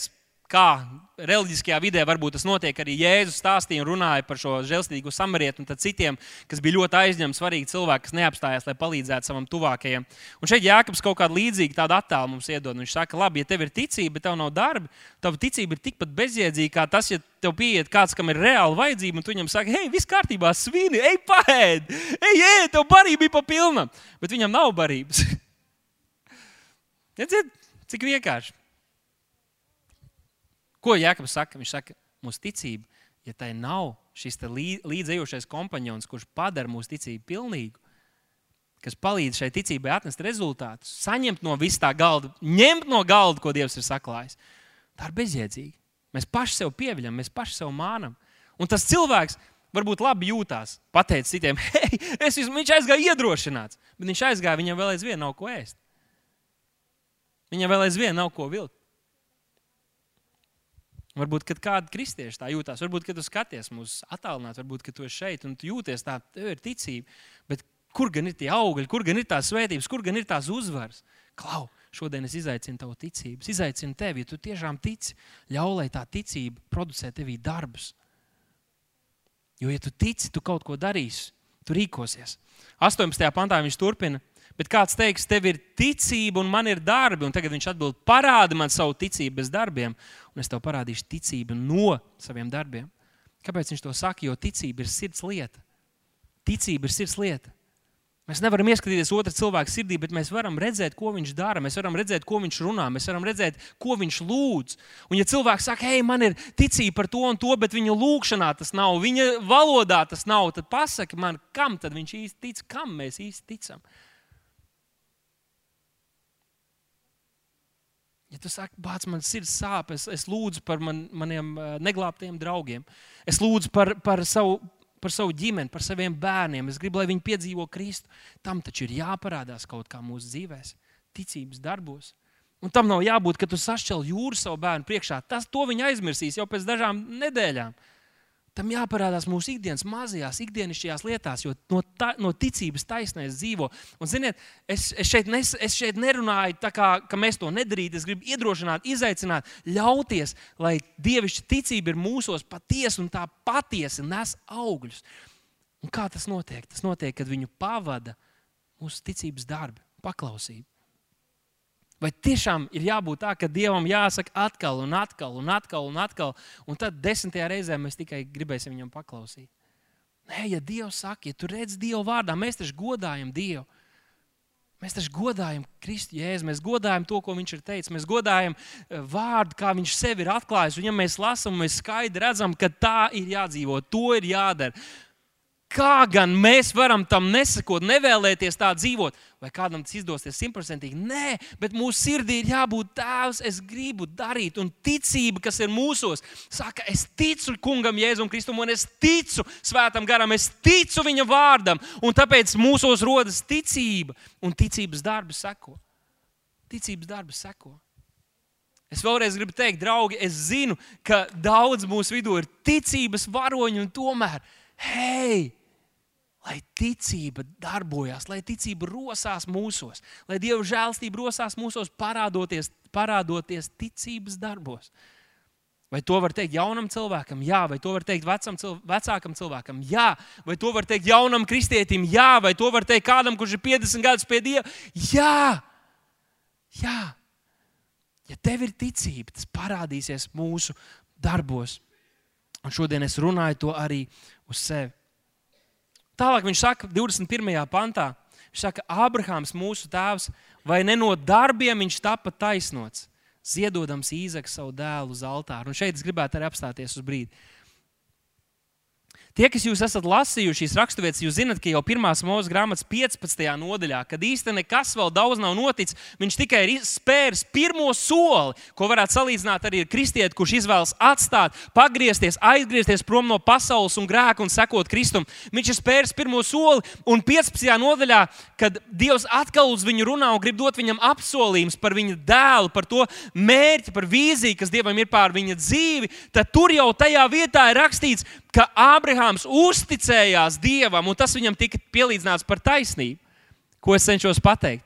kā reliģiskajā vidē varbūt tas notiek. Arī Jēzus stāstīja un runāja par šo žēlstīgo samarieti un citiem, kas bija ļoti aizņemti, svarīgi cilvēki, kas neapstājās, lai palīdzētu savam tuvākajam. Un šeit Jānis kaut kādu līdzīgu tādu attēlu mums iedod. Viņš saka, labi, ja tev ir ticība, bet tev nav darba, tava ticība ir tikpat bezjēdzīga kā tas, ja tev pieiet kāds, kam ir reāla vajadzība, un tu viņam saki, hei, viss kārtībā, svini, ej, paēd, ej, ej, tev barība ir pa pilnam, bet viņam nav barības. Redziet, cik vienkārši. Ko Jēkabs saka? Viņš saka, mūsu ticība, ja tai nav šis līdzējošais kompanions, kurš padara mūsu ticību pilnīgu, kas palīdz šai ticībai atnest rezultātus, saņemt no vis tā galda, ņemt no galda, ko Dievs ir saklājis. Tā ir bezjēdzīga. Mēs paši sev pieviļam, mēs paši sev mānam. Un tas cilvēks varbūt labi jūtās, pateicis citiem, hei, es esmu, viņš aizgāja iedrošināts, bet viņš aizgāja, viņam vēl aizvien nav ko ēst. Viņam vēl aizvien nav ko vilkt. Varbūt, kad kādi kristieši tā jūtas, varbūt, kad tu skaties mūsu attālināt, varbūt, kad tu esi šeit un tu jūties tā, tev ir ticība. Bet kur gan ir tie augļi, kur gan ir tās svētības, kur gan ir tās uzvaras? Klau, šodien es izaicinu tavu ticību, izaicinu tevi, ja tu tiešām tici, ļauj, lai tā ticība producē tevī darbus. Jo, ja tu tici, tu kaut ko darīsi, tu rīkosies. 18. pantā viņš turpina. Bet kāds teiks, tev ir ticība un man ir darbi, un tagad viņš atbild, parādi man savu ticību bez darbiem, un es tev parādīšu ticību no saviem darbiem. Kāpēc viņš to saka? Jo ticība ir sirds lieta. Ticība ir sirds lieta. Mēs nevaram ieskatīties otrā cilvēka sirdī, bet mēs varam redzēt, ko viņš dara. Mēs varam redzēt, ko viņš runā, mēs varam redzēt, ko viņš lūdz. Un, ja cilvēks saka, hei, man ir ticība par to un to, bet viņa lūgšanā tas nav, viņa valodā tas nav, tad pasaki man, kam tad viņš īsti tic, kam mēs īsti ticam. Ja tu saki, bāc, man sirds sāp, es, es lūdzu par man, maniem uh, neglābtiem draugiem, es lūdzu par, par, savu, par savu ģimeni, par saviem bērniem, es gribu, lai viņi piedzīvo Kristu. Tam taču ir jāparādās kaut kā mūsu dzīvēm, ticības darbos. Un tam nav jābūt, ka tu sašķeli jūru savu bērnu priekšā. Tas to viņi aizmirsīs jau pēc dažām nedēļām. Tam jāparādās mūsu ikdienas mazajās, ikdienišķajās lietās, jo no, ta, no ticības taisnēs dzīvo. Un, ziniet, es, es, šeit nes, es šeit nerunāju tā, kā, ka mēs to nedarītu. Es gribu iedrošināt, izaicināt, ļauties, lai dievišķa ticība ir mūsos patiesa un tā patiesi nes augļus. Un kā tas notiek? Tas notiek, kad viņu pavada mūsu ticības darbi, paklausība. Vai tiešām ir jābūt tā, ka Dievam jāsaka atkal un atkal un atkal un atkal, un tad desmitajā reizē mēs tikai gribēsim viņam paklausīt? Nē, ja Dievs saka, ja tu redz Dievu vārdā, mēs taču godājam Dievu. Mēs taču godājam Kristu Jēzu, mēs godājam to, ko Viņš ir teicis. Mēs godājam eh, vārdu, kā Viņš sevi ir atklājis. Un, ja mēs lasām, mēs skaidri redzam, ka tā ir jādzīvo, to ir jādara. Kā gan mēs varam tam nesakot, nevēlēties tā dzīvot, vai kādam tas izdosies simtprocentīgi? Nē, bet mūsu sirdī ir jābūt tēvs, es gribu darīt, un ticība, kas ir mūsos, saka, es ticu kungam, Jēzum Kristum, un es ticu svētam garam, es ticu viņa vārdam, un tāpēc mūsos rodas ticība, un ticības darbi seko. Ticības darbi seko. Es vēlreiz gribu teikt, draugi, es zinu, ka daudz mūsu vidū ir ticības varoņi, un tomēr hei, lai ticība darbojas, lai ticība rosās mūsos, lai Dieva žēlstība rosās mūsos, parādoties, parādoties ticības darbos. Vai to var teikt jaunam cilvēkam? Jā, vai to var teikt vecam, cilv vecākam cilvēkam? Jā, vai to var teikt jaunam kristietim? Jā, vai to var teikt kādam, kurš ir 50 gadus pie Dieva? Jā, jā. Ja tev ir ticība, tas parādīsies mūsu darbos. Un šodien es runāju to arī uz sevi. Tālāk viņš saka, 21. pantā, viņš saka, Ābrahāms, mūsu tēvs, vai ne no darbiem viņš tapa taisnots, ziedodams īzaku savu dēlu uz altāru. Un šeit es gribētu arī apstāties uz brīdi. Tie, kas jūs esat lasījuši šīs raksturvietas, jūs zinat, ka jau pirmās mūža grāmatas 15. nodaļā, kad īstenībā nekas vēl daudz nav noticis, viņš tikai ir spēris pirmo soli, ko varētu salīdzināt arī ar kristieti, kurš izvēlas atstāt, pagriezties, aizgriezties prom no pasaules un grēka un sekot Kristum. Viņš ir spēris pirmo soli, un 15. nodaļā, kad Dievs atkal uz viņu runā un grib dot viņam apsolījumus par viņa dēlu, par to mērķi, par vīziju, kas Dievam ir pār viņa dzīvi, tad tur jau tajā vietā ir rakstīts, ka Ābrahāms uzticējās Dievam, un tas viņam tika pielīdzināts par taisnību. Ko es cenšos pateikt?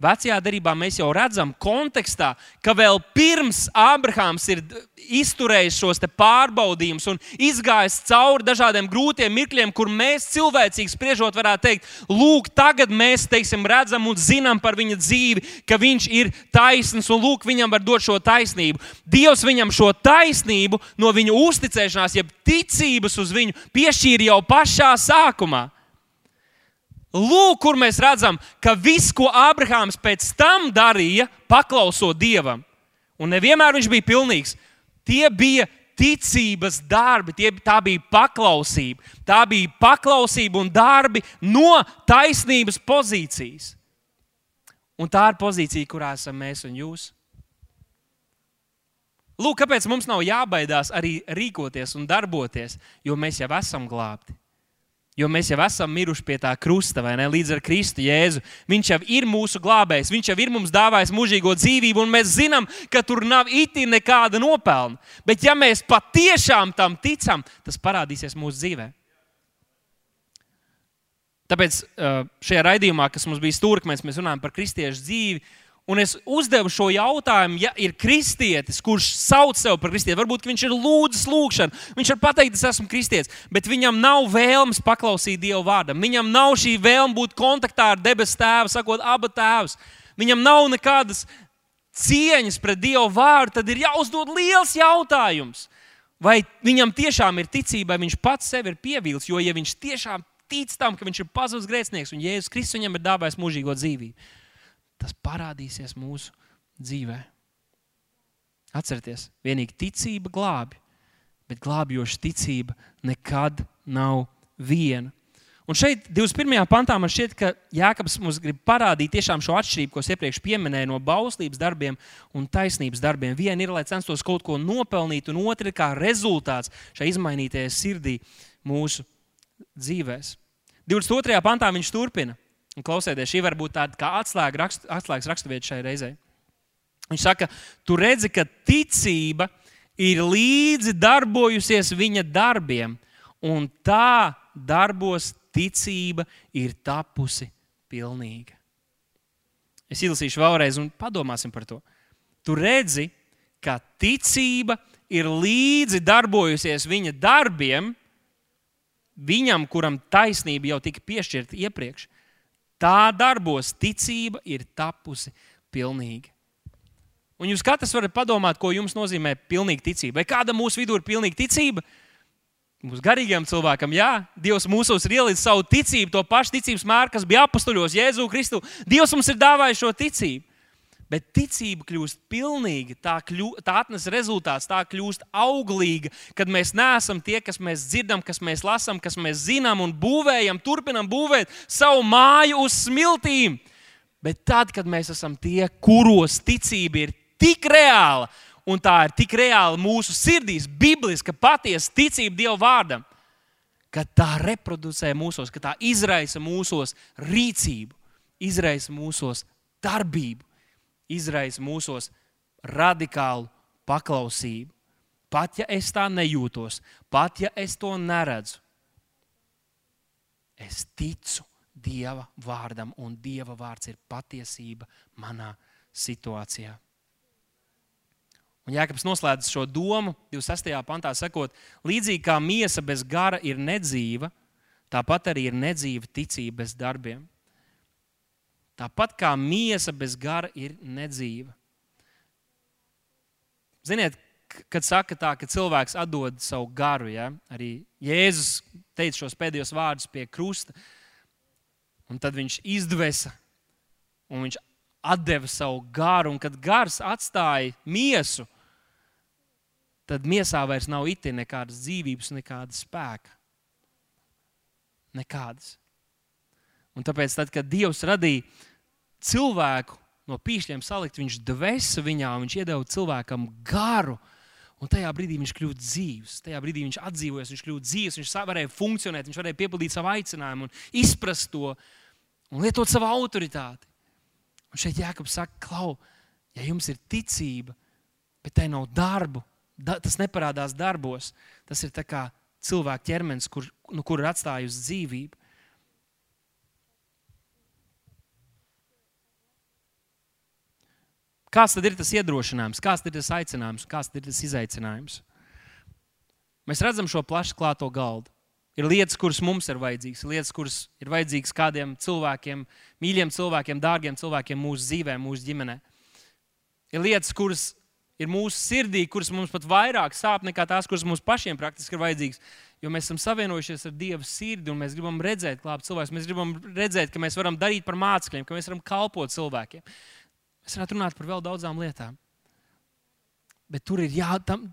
Vecajā darbā mēs jau redzam, kontekstā, ka vēl pirms Ābrahāms ir izturējis šos pārbaudījumus un izgājis cauri dažādiem grūtiem mirkļiem, kur mēs cilvēcīgi spriežot, varētu teikt, lūk, tagad mēs teiksim, redzam un zinām par viņa dzīvi, ka viņš ir taisns un lūk, viņam var dot šo taisnību. Dievs viņam šo taisnību no viņa uzticēšanās, jeb ticības uz viņu piešķīra jau pašā sākumā. Lūk, kur mēs redzam, ka viss, ko Ābrahāms pēc tam darīja, paklausot Dievam, un nevienmēr viņš bija pilnīgs, tie bija ticības darbi, tie, tā bija paklausība. Tā bija paklausība un darbi no taisnības pozīcijas. Un tā ir pozīcija, kurā esam mēs un jūs. Lūk, kāpēc mums nav jābaidās arī rīkoties un darboties, jo mēs jau esam glābti. Jo mēs jau esam miruši pie tā krusta, vai ne? Līdz ar Kristu Jēzu. Viņš jau ir mūsu glābējs, viņš jau ir mums dāvājis mūžīgo dzīvību, un mēs zinām, ka tur nav itī nekāda nopelna. Bet, ja mēs patiešām tam ticam, tas parādīsies mūsu dzīvē. Tāpēc šajā raidījumā, kas mums bija stūrkmēs, mēs runājam par kristiešu dzīvi. Un es uzdevu šo jautājumu, ja ir kristietis, kurš sauc sevi par kristieti, varbūt viņš ir lūdzis lūgšanu, viņš var pateikt, es esmu kristietis, bet viņam nav vēlmes paklausīt Dieva vārdam. Viņam nav šī vēlme būt kontaktā ar debesu tēvu, sakot, abu tēvus. Viņam nav nekādas cieņas pret Dieva vārdu, tad ir jāuzdod liels jautājums. Vai viņam tiešām ir ticība, vai viņš pats sevi ir pievīlis, jo ja viņš tiešām tic tam, ka viņš ir pazudis grēcinieks un Jēzus Kristus viņam ir dāvājis mūžīgo dzīvību tas parādīsies mūsu dzīvē. Atcerieties, vienīgi ticība glābi, bet glābjoša ticība nekad nav viena. Un šeit, 21. pantā, man šķiet, ka Jānis mums grib parādīt šo atšķirību, ko es iepriekš pieminēju, no bauslības darbiem un taisnības darbiem. Viena ir, lai censtos kaut ko nopelnīt, un otra ir kā rezultāts šai izmainītajai sirdī mūsu dzīvēm. 22. pantā viņš turpina. Un klausieties, šī var būt tāda kā atslēga rakst, atslēgas raksturvieta šai reizei. Viņš saka, tu redzi, ka ticība ir līdzi darbojusies viņa darbiem, un tā darbos ticība ir tapusi pilnīga. Es izlasīšu vēlreiz, un padomāsim par to. Tu redzi, ka ticība ir līdzi darbojusies viņa darbiem, viņam, kuram taisnība jau tika piešķirta iepriekš. Tā darbos ticība ir tapusi pilnīga. Un jūs katrs varat padomāt, ko jums nozīmē pilnīga ticība. Vai kāda mūsu vidū ir pilnīga ticība? Mūsu garīgajam cilvēkam, jā, Dievs mūsos ir ielicis savu ticību, to pašu ticības mēru, kas bija apstuļos, Jēzu Kristu. Dievs mums ir dāvājis šo ticību. Bet ticība kļūst pilnīga, tā, kļū, tā atnes rezultāts, tā kļūst auglīga, kad mēs neesam tie, kas mēs dzirdam, kas mēs lasām, kas mēs zinām un būvējam, turpinam būvēt savu māju uz smiltīm. Bet tad, kad mēs esam tie, kuros ticība ir tik reāla, un tā ir tik reāla mūsu sirdīs, bibliska, patiesa ticība Dieva vārdam, ka tā reproducē mūsos, ka tā izraisa mūsos rīcību, izraisa mūsos darbību izraisa mūsos radikālu paklausību. Pat ja es tā nejūtos, pat ja es to neredzu, es ticu Dieva vārdam, un Dieva vārds ir patiesība manā situācijā. Un Jēkabs noslēdz šo domu 26. pantā, sakot, līdzīgi kā miesa bez gara ir nedzīva, tāpat arī ir nedzīva ticība bez darbiem. Tāpat kā miesa bez gara ir nedzīva. Ziniet, kad saka tā, ka cilvēks atdod savu garu, ja? arī Jēzus teica šos pēdējos vārdus pie krusta, un tad viņš izdvesa, un viņš deva savu garu, un kad gars atstāja miesu, tad miesā vairs nav iti nekādas dzīvības, nekādas spēka. Nekādas. Un tāpēc, tad, kad Dievs radīja cilvēku no pīšļiem salikt, viņš dvēsa viņā, viņš iedeva cilvēkam garu. Un tajā brīdī viņš kļūst dzīves. Tajā brīdī viņš atdzīvojas, viņš kļūst dzīves, viņš varēja funkcionēt, viņš varēja piepildīt savu aicinājumu un izprast to un lietot savu autoritāti. Un šeit Jēkabs saka, klau, ja jums ir ticība, bet tai nav darbu, da, tas neparādās darbos, tas ir kā cilvēka ķermenis, kur, nu, kur ir atstājusi dzīvību. Kāds tad ir tas iedrošinājums, kāds ir tas aicinājums, kāds ir tas izaicinājums? Mēs redzam šo plašu klāto galdu. Ir lietas, kuras mums ir vajadzīgas, lietas, kuras ir vajadzīgas kādiem cilvēkiem, mīļiem cilvēkiem, dārgiem cilvēkiem mūsu dzīvē, mūsu ģimenē. Ir lietas, kuras ir mūsu sirdī, kuras mums pat vairāk sāp nekā tās, kuras mums pašiem praktiski ir vajadzīgas. Jo mēs esam savienojušies ar Dieva sirdi un mēs gribam redzēt, klāpt cilvēkus. Mēs gribam redzēt, ka mēs varam darīt par mācekļiem, ka mēs varam kalpot cilvēkiem. Mēs varētu runāt par vēl daudzām lietām. Bet tur ir jā, tam,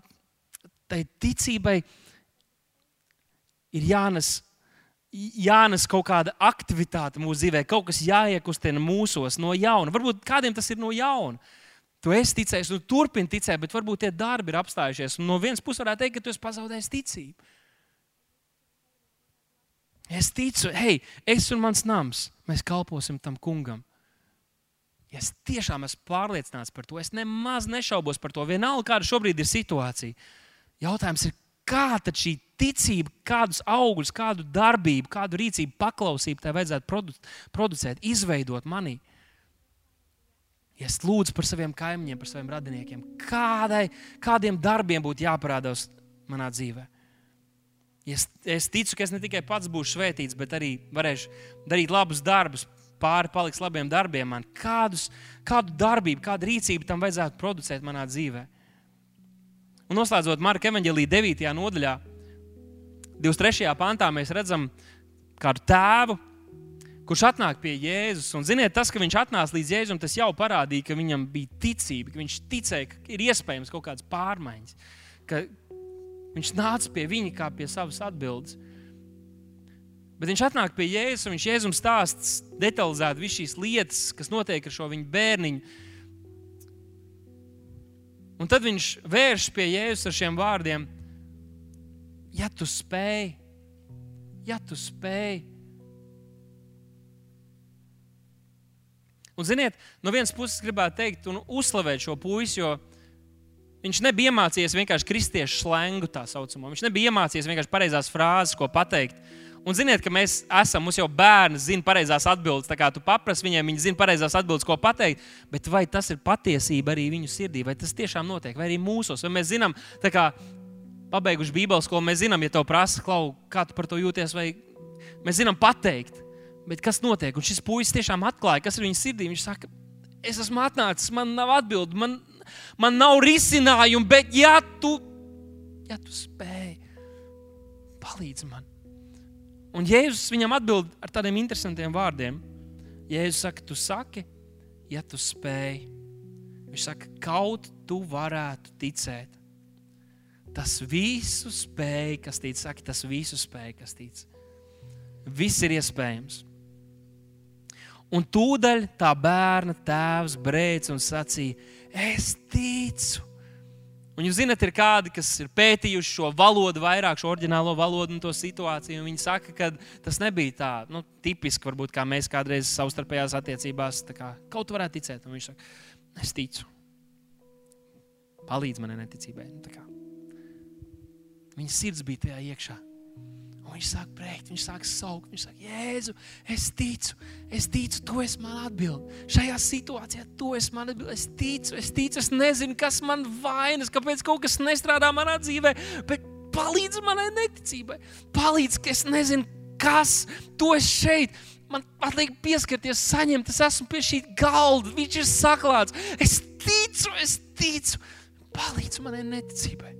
tai ticībai ir jānes, jānes kaut kāda aktivitāte mūsu dzīvē, kaut kas jāiekustina mūsos no jauna. Varbūt kādiem tas ir no jauna. Tu esi ticējis, tu turpini ticēt, bet varbūt tie darbi ir apstājušies. Un no vienas puses varētu teikt, ka tu esi pazaudējis ticību. Es ticu, hei, es un mans nams, mēs kalposim tam kungam. Ja es tiešām esmu pārliecināts par to, es nemaz nešaubos par to. Vienalga, kāda šobrīd ir situācija. Jautājums ir, kā šī ticība, kādus augļus, kādu darbību, kādu rīcību, paklausību tai vajadzētu produ producēt, izveidot manī. Ja es lūdzu par saviem kaimiņiem, par saviem radiniekiem, kādai, kādiem darbiem būtu jāparādās manā dzīvē. Es, es ticu, ka es ne tikai pats būšu svētīts, bet arī varēšu darīt labus darbus, pāri paliks labiem darbiem, man kādus, kādu darbību, kādu rīcību tam vajadzētu producēt manā dzīvē. Un noslēdzot Marka evanģēlīja 9. nodaļā, 23. pantā, mēs redzam kādu tēvu, kurš atnāk pie Jēzus. Un, ziniet, tas, ka viņš atnāca līdz Jēzum, tas jau parādīja, ka viņam bija ticība, ka viņš ticēja, ka ir iespējams kaut kādas pārmaiņas, ka viņš nāca pie viņa kā pie savas atbildes. Bet viņš atnāk pie Jēzus un viņš Jēzum stāsta detalizēti visas šīs lietas, kas notiek ar šo viņa bērniņu. Un tad viņš vēršas pie Jēzus ar šiem vārdiem: Ja tu spēj, ja tu spēj. Un, ziniet, no vienas puses gribētu teikt, un uzslavēt šo puisi, jo Viņš nebija iemācījies vienkārši kristiešu slēngu tā saucamo. Viņš nebija iemācījies vienkārši pareizās frāzes, ko pateikt. Un ziniet, ka mēs esam, mums jau bērni zina pareizās atbildes. Tā kā tu paprasti viņiem, viņi zina pareizās atbildes, ko pateikt. Bet vai tas ir patiesība arī viņu sirdī, vai tas tiešām notiek, vai arī mūsos? Vai mēs zinām, kā pabeiguši Bībeles skolu, mēs zinām, ja tev prasa, klau, kā tu par to jūties, vai mēs zinām pateikt. Bet kas notiek? Un šis puisis tiešām atklāja, kas ir viņa sirdī. Viņš saka, es esmu atnācis, man nav atbildi, man, man nav risinājumu, bet ja tu, ja tu spēj, palīdzi man. Un Jēzus viņam atbild ar tādiem interesantiem vārdiem. Jēzus saka, tu saki, ja tu spēj. Viņš saka, kaut tu varētu ticēt. Tas visu spēj, kas tic, saka, tas visu spēj, kas tic. Viss ir iespējams. Un tūdaļ tā bērna tēvs brēc un sacīja: Es ticu. Un jūs zināt, ir kādi, kas ir pētījuši šo valodu, vairāk šo oriģinālo valodu un to situāciju. Viņi saka, ka tas nebija tā nu, tipiski, varbūt, kā mēs kādreiz savstarpējās attiecībās kā, kaut varētu ticēt. Un viņš saka, es ticu. Palīdz manai neticībai. Nu, Viņa sirds bija tajā iekšā. Un viņš sāk brēkt, viņš sāk saukt, viņš saka, Jēzu, es ticu, es ticu, tu esi man atbildīgs. Šajā situācijā tu esi man atbildīgs. Es ticu, es ticu, es nezinu, kas man vainas, kāpēc kaut kas nestrādā manā dzīvē, bet palīdz manai neticībai. Palīdz, ka es nezinu, kas tu esi šeit. Man liek pieskarties, saņemt, es esmu pie šī galda, viņš ir saklāts. Es ticu, es ticu, palīdz manai neticībai.